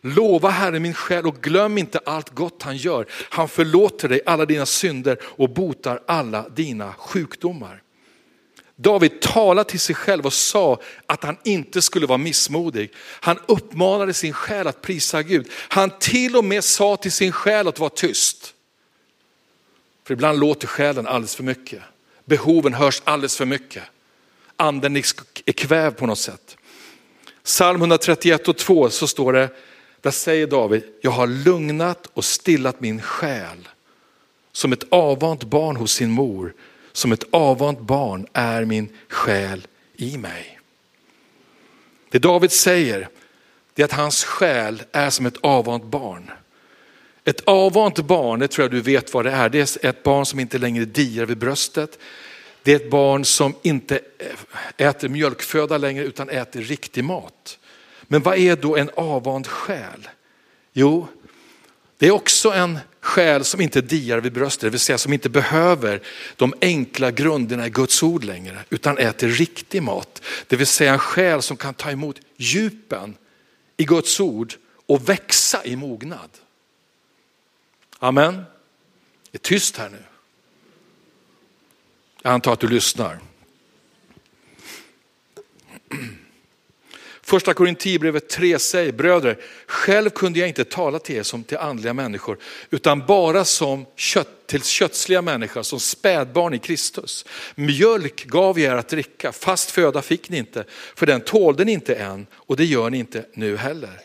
Lova Herren min själ och glöm inte allt gott han gör. Han förlåter dig alla dina synder och botar alla dina sjukdomar. David talade till sig själv och sa att han inte skulle vara missmodig. Han uppmanade sin själ att prisa Gud. Han till och med sa till sin själ att vara tyst. För ibland låter själen alldeles för mycket. Behoven hörs alldeles för mycket. Anden är kväv på något sätt. Psalm 131 och 2 så står det, där säger David, jag har lugnat och stillat min själ som ett avvant barn hos sin mor. Som ett avvant barn är min själ i mig. Det David säger det är att hans själ är som ett avvant barn. Ett avvant barn, det tror jag du vet vad det är. Det är ett barn som inte längre diar vid bröstet. Det är ett barn som inte äter mjölkföda längre utan äter riktig mat. Men vad är då en avvand själ? Jo, det är också en själ som inte diar vid bröstet, det vill säga som inte behöver de enkla grunderna i Guds ord längre, utan äter riktig mat. Det vill säga en själ som kan ta emot djupen i Guds ord och växa i mognad. Amen. Det är tyst här nu. Jag antar att du lyssnar. Första Korintierbrevet 3 säger, bröder, själv kunde jag inte tala till er som till andliga människor, utan bara som kött, till kötsliga människor, som spädbarn i Kristus. Mjölk gav jag er att dricka, fast föda fick ni inte, för den tålde ni inte än och det gör ni inte nu heller.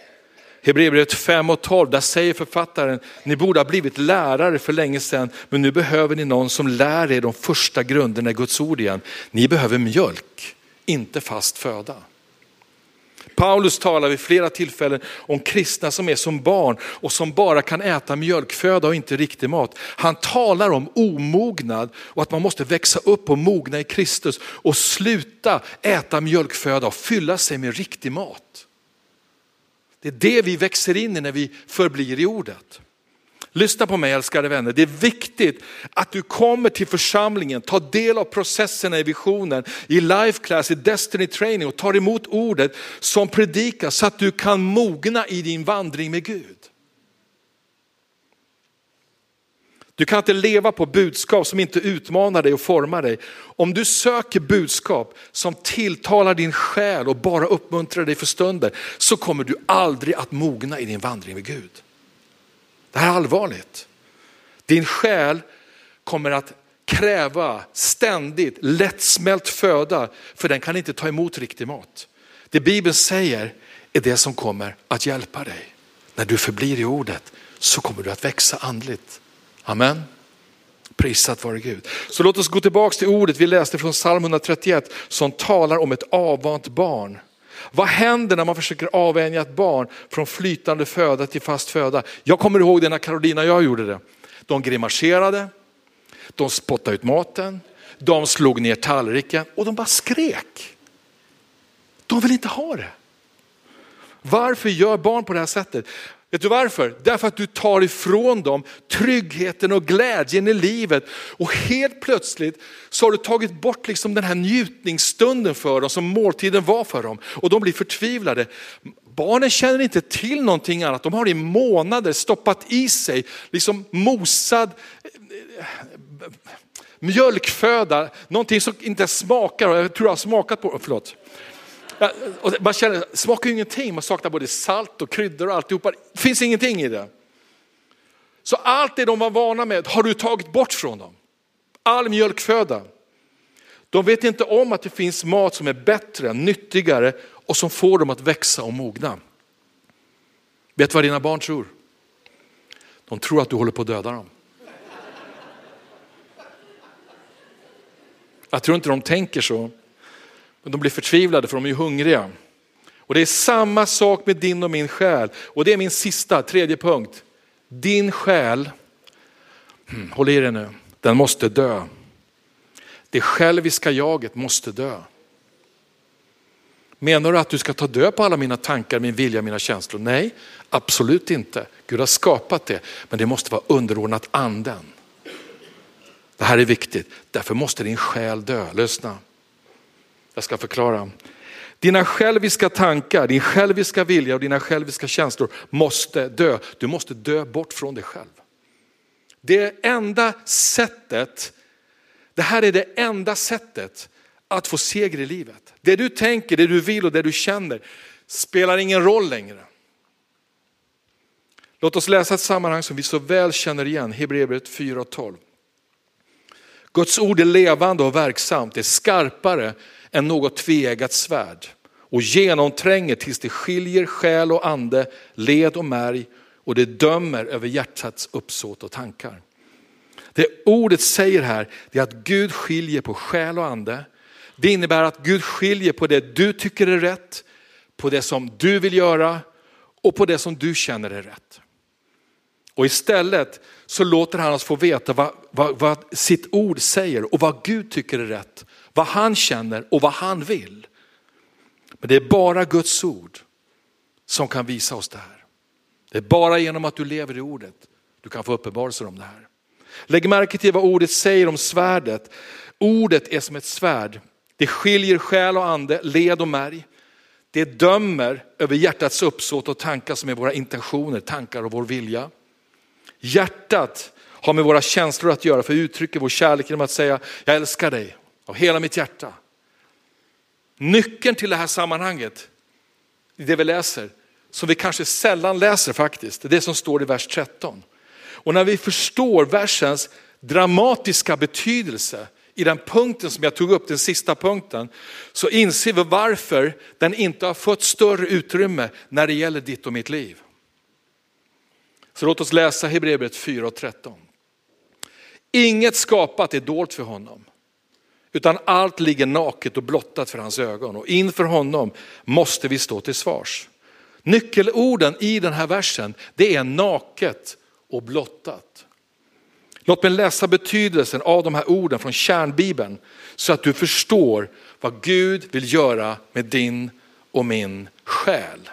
Hebreerbrevet 5 och 12, där säger författaren, ni borde ha blivit lärare för länge sedan, men nu behöver ni någon som lär er de första grunderna i Guds ord igen. Ni behöver mjölk, inte fast föda. Paulus talar vid flera tillfällen om kristna som är som barn och som bara kan äta mjölkföda och inte riktig mat. Han talar om omognad och att man måste växa upp och mogna i Kristus och sluta äta mjölkföda och fylla sig med riktig mat. Det är det vi växer in i när vi förblir i ordet. Lyssna på mig älskade vänner, det är viktigt att du kommer till församlingen, tar del av processerna i visionen, i life class, i destiny training och tar emot ordet som predikas så att du kan mogna i din vandring med Gud. Du kan inte leva på budskap som inte utmanar dig och formar dig. Om du söker budskap som tilltalar din själ och bara uppmuntrar dig för stunder så kommer du aldrig att mogna i din vandring med Gud. Det här är allvarligt. Din själ kommer att kräva ständigt lättsmält föda för den kan inte ta emot riktig mat. Det Bibeln säger är det som kommer att hjälpa dig. När du förblir i ordet så kommer du att växa andligt. Amen. Prisat vare Gud. Så låt oss gå tillbaka till ordet vi läste från psalm 131 som talar om ett avvant barn. Vad händer när man försöker avvänja ett barn från flytande föda till fast föda? Jag kommer ihåg det när Carolina och jag gjorde det. De grimaserade, de spottade ut maten, de slog ner tallriken och de bara skrek. De vill inte ha det. Varför gör barn på det här sättet? Vet du varför? Därför att du tar ifrån dem tryggheten och glädjen i livet. Och helt plötsligt så har du tagit bort liksom den här njutningsstunden för dem som måltiden var för dem. Och de blir förtvivlade. Barnen känner inte till någonting annat. De har i månader stoppat i sig liksom mosad eh, mjölkföda, någonting som inte smakar, jag tror jag har smakat på, förlåt. Och man känner, det smakar ju ingenting, man saknar både salt och kryddor och alltihopa. Det finns ingenting i det. Så allt det de var vana med har du tagit bort från dem. All mjölkföda. De vet inte om att det finns mat som är bättre, nyttigare och som får dem att växa och mogna. Vet du vad dina barn tror? De tror att du håller på att döda dem. Jag tror inte de tänker så. Men de blir förtvivlade för de är ju hungriga. Och det är samma sak med din och min själ. Och det är min sista, tredje punkt. Din själ, hmm, håll i dig nu, den måste dö. Det själviska jaget måste dö. Menar du att du ska ta död på alla mina tankar, min vilja, mina känslor? Nej, absolut inte. Gud har skapat det, men det måste vara underordnat anden. Det här är viktigt, därför måste din själ dö. Lyssna, jag ska förklara. Dina själviska tankar, din själviska vilja och dina själviska känslor måste dö. Du måste dö bort från dig själv. Det enda sättet, det här är det enda sättet att få seger i livet. Det du tänker, det du vill och det du känner spelar ingen roll längre. Låt oss läsa ett sammanhang som vi så väl känner igen, Hebreerbrevet 4.12. Guds ord är levande och verksamt, det är skarpare än något tveeggat svärd och genomtränger tills det skiljer själ och ande, led och märg och det dömer över hjärtats uppsåt och tankar. Det ordet säger här är att Gud skiljer på själ och ande. Det innebär att Gud skiljer på det du tycker är rätt, på det som du vill göra och på det som du känner är rätt. Och istället så låter han oss få veta vad, vad, vad sitt ord säger och vad Gud tycker är rätt, vad han känner och vad han vill. Men det är bara Guds ord som kan visa oss det här. Det är bara genom att du lever i ordet du kan få uppenbarelser om det här. Lägg märke till vad ordet säger om svärdet. Ordet är som ett svärd. Det skiljer själ och ande, led och märg. Det dömer över hjärtats uppsåt och tankar som är våra intentioner, tankar och vår vilja. Hjärtat har med våra känslor att göra för vi uttrycker vår kärlek genom att säga jag älskar dig av hela mitt hjärta. Nyckeln till det här sammanhanget, det vi läser, som vi kanske sällan läser faktiskt, det är det som står i vers 13. Och när vi förstår versens dramatiska betydelse i den punkten som jag tog upp, den sista punkten, så inser vi varför den inte har fått större utrymme när det gäller ditt och mitt liv. Så låt oss läsa Hebreerbrevet 4 och 13. Inget skapat är dolt för honom, utan allt ligger naket och blottat för hans ögon och inför honom måste vi stå till svars. Nyckelorden i den här versen, det är naket och blottat. Låt mig läsa betydelsen av de här orden från kärnbibeln så att du förstår vad Gud vill göra med din och min själ.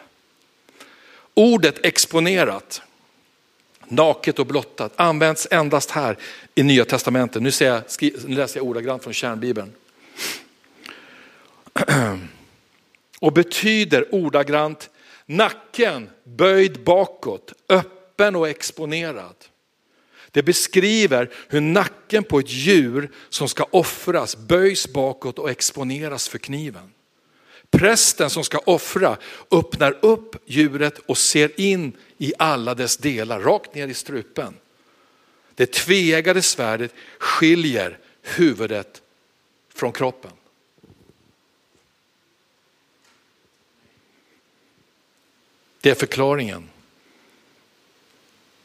Ordet exponerat, naket och blottat används endast här i Nya Testamentet. Nu, jag, nu läser jag ordagrant från kärnbibeln. Och betyder ordagrant nacken böjd bakåt, öppen och exponerad. Det beskriver hur nacken på ett djur som ska offras böjs bakåt och exponeras för kniven. Prästen som ska offra öppnar upp djuret och ser in i alla dess delar, rakt ner i strupen. Det tveeggade svärdet skiljer huvudet från kroppen. Det är förklaringen.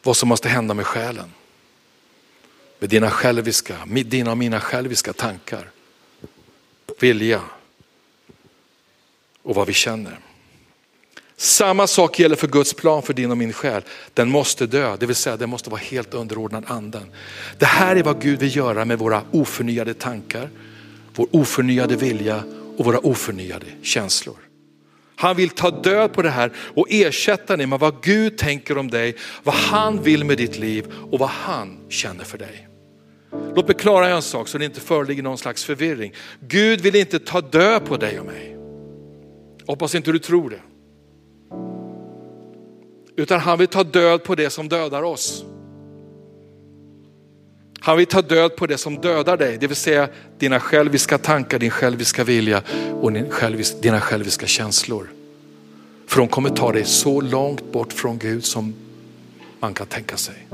Vad som måste hända med själen. Med dina själviska, med dina och mina själviska tankar, vilja och vad vi känner. Samma sak gäller för Guds plan för din och min själ. Den måste dö, det vill säga den måste vara helt underordnad anden. Det här är vad Gud vill göra med våra oförnyade tankar, vår oförnyade vilja och våra oförnyade känslor. Han vill ta död på det här och ersätta det med vad Gud tänker om dig, vad han vill med ditt liv och vad han känner för dig. Låt mig klara en sak så det inte föreligger någon slags förvirring. Gud vill inte ta död på dig och mig. Hoppas inte du tror det. Utan han vill ta död på det som dödar oss. Han vill ta död på det som dödar dig, det vill säga dina själviska tankar, din själviska vilja och dina själviska känslor. För de kommer ta dig så långt bort från Gud som man kan tänka sig.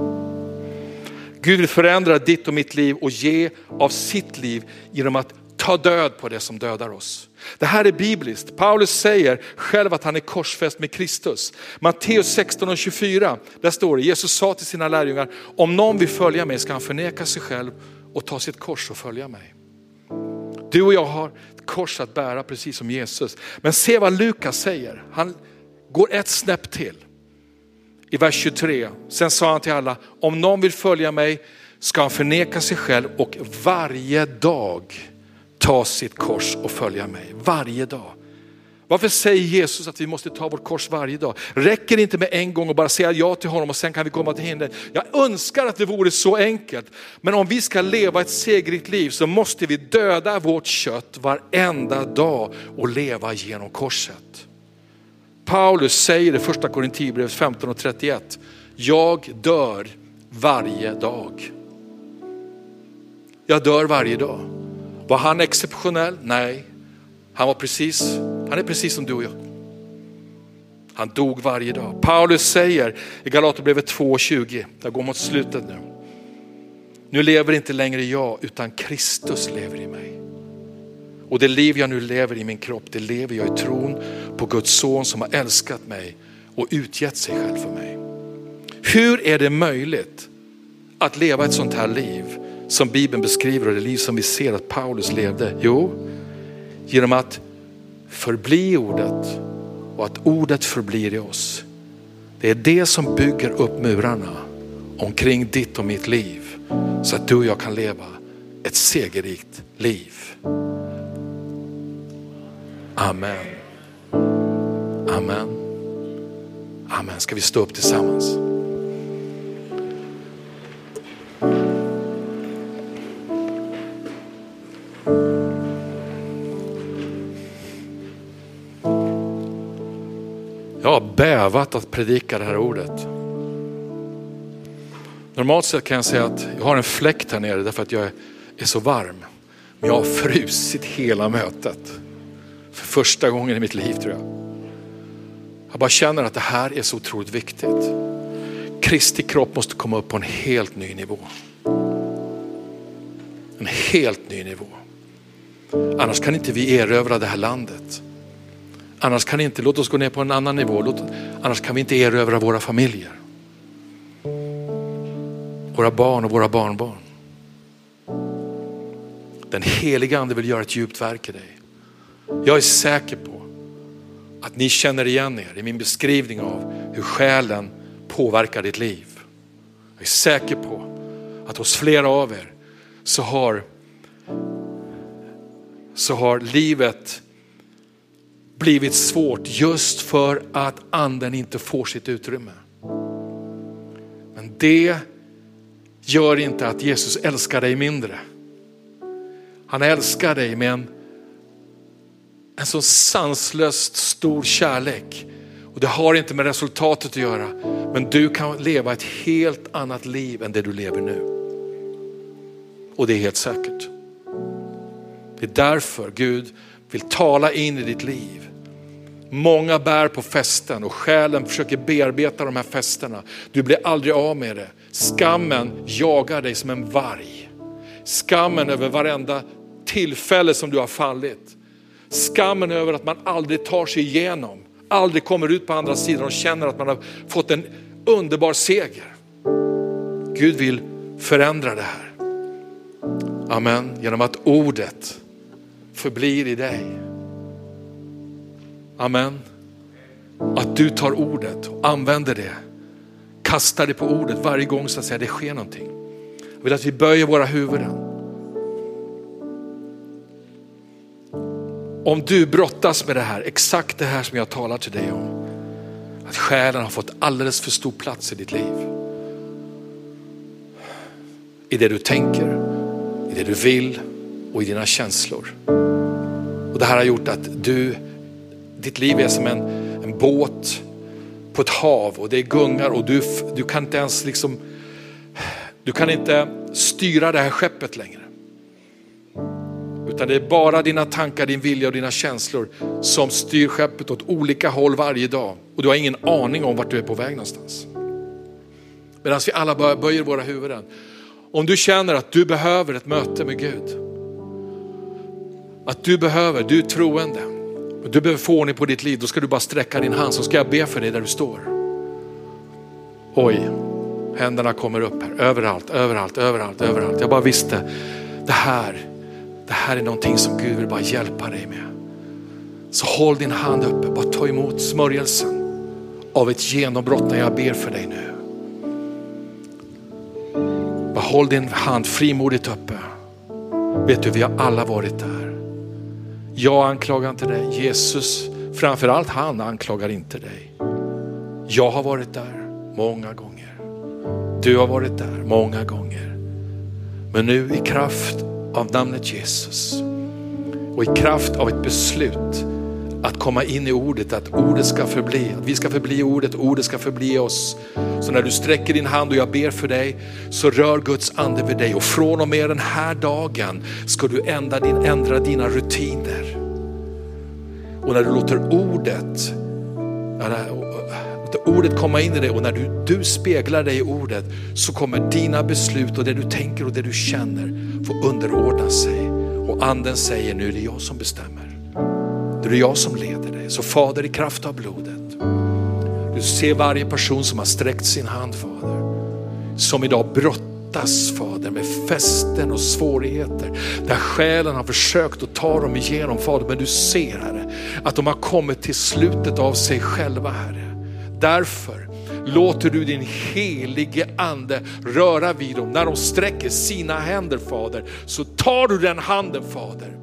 Gud vill förändra ditt och mitt liv och ge av sitt liv genom att ta död på det som dödar oss. Det här är bibliskt. Paulus säger själv att han är korsfäst med Kristus. Matteus 16 och 24, där står det, Jesus sa till sina lärjungar, om någon vill följa mig ska han förneka sig själv och ta sitt kors och följa mig. Du och jag har ett kors att bära precis som Jesus. Men se vad Lukas säger, han går ett snäpp till. I vers 23, sen sa han till alla, om någon vill följa mig ska han förneka sig själv och varje dag ta sitt kors och följa mig. Varje dag. Varför säger Jesus att vi måste ta vårt kors varje dag? Räcker det inte med en gång och bara säga ja till honom och sen kan vi komma till himlen? Jag önskar att det vore så enkelt. Men om vi ska leva ett segerrikt liv så måste vi döda vårt kött varenda dag och leva genom korset. Paulus säger i första Korinthierbrevet 15 och 31, jag dör varje dag. Jag dör varje dag. Var han exceptionell? Nej. Han, var precis, han är precis som du och jag. Han dog varje dag. Paulus säger i Galaterbrevet 2.20, jag går mot slutet nu. Nu lever inte längre jag utan Kristus lever i mig. Och det liv jag nu lever i min kropp, det lever jag i tron på Guds son som har älskat mig och utgett sig själv för mig. Hur är det möjligt att leva ett sånt här liv som Bibeln beskriver och det liv som vi ser att Paulus levde? Jo, genom att förbli ordet och att ordet förblir i oss. Det är det som bygger upp murarna omkring ditt och mitt liv så att du och jag kan leva ett segerrikt liv. Amen. Amen. Amen. Ska vi stå upp tillsammans? Övat att predika det här ordet. Normalt sett kan jag säga att jag har en fläkt här nere därför att jag är så varm. Men jag har frusit hela mötet. För första gången i mitt liv tror jag. Jag bara känner att det här är så otroligt viktigt. Kristi kropp måste komma upp på en helt ny nivå. En helt ny nivå. Annars kan inte vi erövra det här landet. Annars kan inte, låt oss gå ner på en annan nivå. Låt, annars kan vi inte erövra våra familjer. Våra barn och våra barnbarn. Den heliga ande vill göra ett djupt verk i dig. Jag är säker på att ni känner igen er i min beskrivning av hur själen påverkar ditt liv. Jag är säker på att hos flera av er så har, så har livet blivit svårt just för att anden inte får sitt utrymme. Men det gör inte att Jesus älskar dig mindre. Han älskar dig med en, en så sanslöst stor kärlek. Och det har inte med resultatet att göra, men du kan leva ett helt annat liv än det du lever nu. Och det är helt säkert. Det är därför Gud vill tala in i ditt liv. Många bär på fästen och själen försöker bearbeta de här fästena. Du blir aldrig av med det. Skammen jagar dig som en varg. Skammen över varenda tillfälle som du har fallit. Skammen över att man aldrig tar sig igenom, aldrig kommer ut på andra sidan och känner att man har fått en underbar seger. Gud vill förändra det här. Amen, genom att ordet förblir i dig. Amen. Att du tar ordet och använder det. Kastar det på ordet varje gång så att säga, det sker någonting. Jag vill att vi böjer våra huvuden. Om du brottas med det här, exakt det här som jag talar till dig om. Att själen har fått alldeles för stor plats i ditt liv. I det du tänker, i det du vill och i dina känslor. Och Det här har gjort att du ditt liv är som en, en båt på ett hav och det är gungar och du, du kan inte ens liksom, du kan inte styra det här skeppet längre. Utan det är bara dina tankar, din vilja och dina känslor som styr skeppet åt olika håll varje dag. Och du har ingen aning om vart du är på väg någonstans. Medan vi alla böjer våra huvuden. Om du känner att du behöver ett möte med Gud. Att du behöver, du är troende. Du behöver få ordning på ditt liv, då ska du bara sträcka din hand så ska jag be för dig där du står. Oj, händerna kommer upp här, överallt, överallt, överallt, överallt. Jag bara visste, det här, det här är någonting som Gud vill bara hjälpa dig med. Så håll din hand uppe, bara ta emot smörjelsen av ett genombrott när jag ber för dig nu. Bara håll din hand frimodigt uppe. Vet du, vi har alla varit där. Jag anklagar inte dig. Jesus Framförallt han anklagar inte dig. Jag har varit där många gånger. Du har varit där många gånger. Men nu i kraft av namnet Jesus och i kraft av ett beslut att komma in i ordet, att ordet ska förbli, att vi ska förbli ordet, ordet ska förbli oss. Så när du sträcker din hand och jag ber för dig så rör Guds ande vid dig och från och med den här dagen ska du ändra, din, ändra dina rutiner. Och när du låter ordet, låter ordet komma in i dig och när du, du speglar dig i ordet så kommer dina beslut och det du tänker och det du känner få underordna sig. Och anden säger nu är det jag som bestämmer. Då är det jag som leder dig. Så Fader i kraft av blodet. Du ser varje person som har sträckt sin hand Fader. Som idag brottas Fader med fästen och svårigheter. Där själen har försökt att ta dem igenom Fader. Men du ser Herre att de har kommit till slutet av sig själva Herre. Därför låter du din helige ande röra vid dem. När de sträcker sina händer Fader så tar du den handen Fader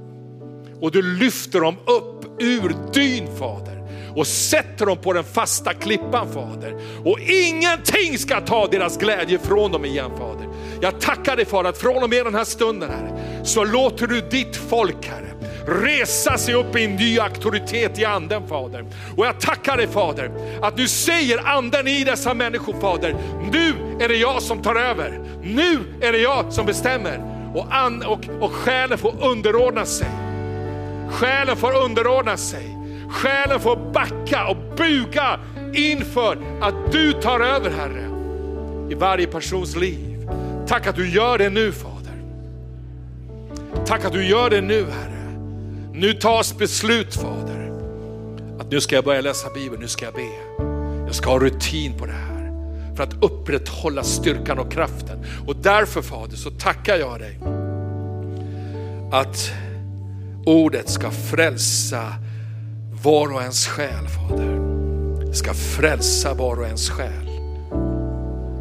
och du lyfter dem upp ur dyn Fader och sätter dem på den fasta klippan Fader. Och ingenting ska ta deras glädje från dem igen Fader. Jag tackar dig Fader att från och med den här stunden Herre, så låter du ditt folk Herre resa sig upp i en ny auktoritet i anden Fader. Och jag tackar dig Fader att du säger anden i dessa människor Fader, nu är det jag som tar över. Nu är det jag som bestämmer. Och, an, och, och själen får underordna sig. Själen får underordna sig. Själen får backa och buga inför att du tar över Herre i varje persons liv. Tack att du gör det nu Fader. Tack att du gör det nu Herre. Nu tas beslut Fader. Att nu ska jag börja läsa Bibeln, nu ska jag be. Jag ska ha rutin på det här för att upprätthålla styrkan och kraften. Och därför Fader så tackar jag dig att Ordet ska frälsa var och ens själ Fader. Ska frälsa var och ens själ.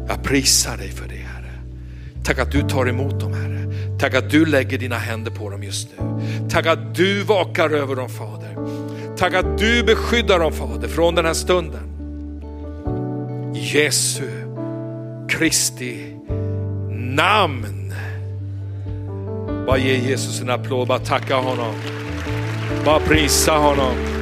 Jag prisar dig för det Herre. Tack att du tar emot dem Herre. Tack att du lägger dina händer på dem just nu. Tack att du vakar över dem Fader. Tack att du beskyddar dem Fader från den här stunden. I Jesu Kristi namn. Bara ge Jesus en applåd, bara tacka honom. Bara prisa honom.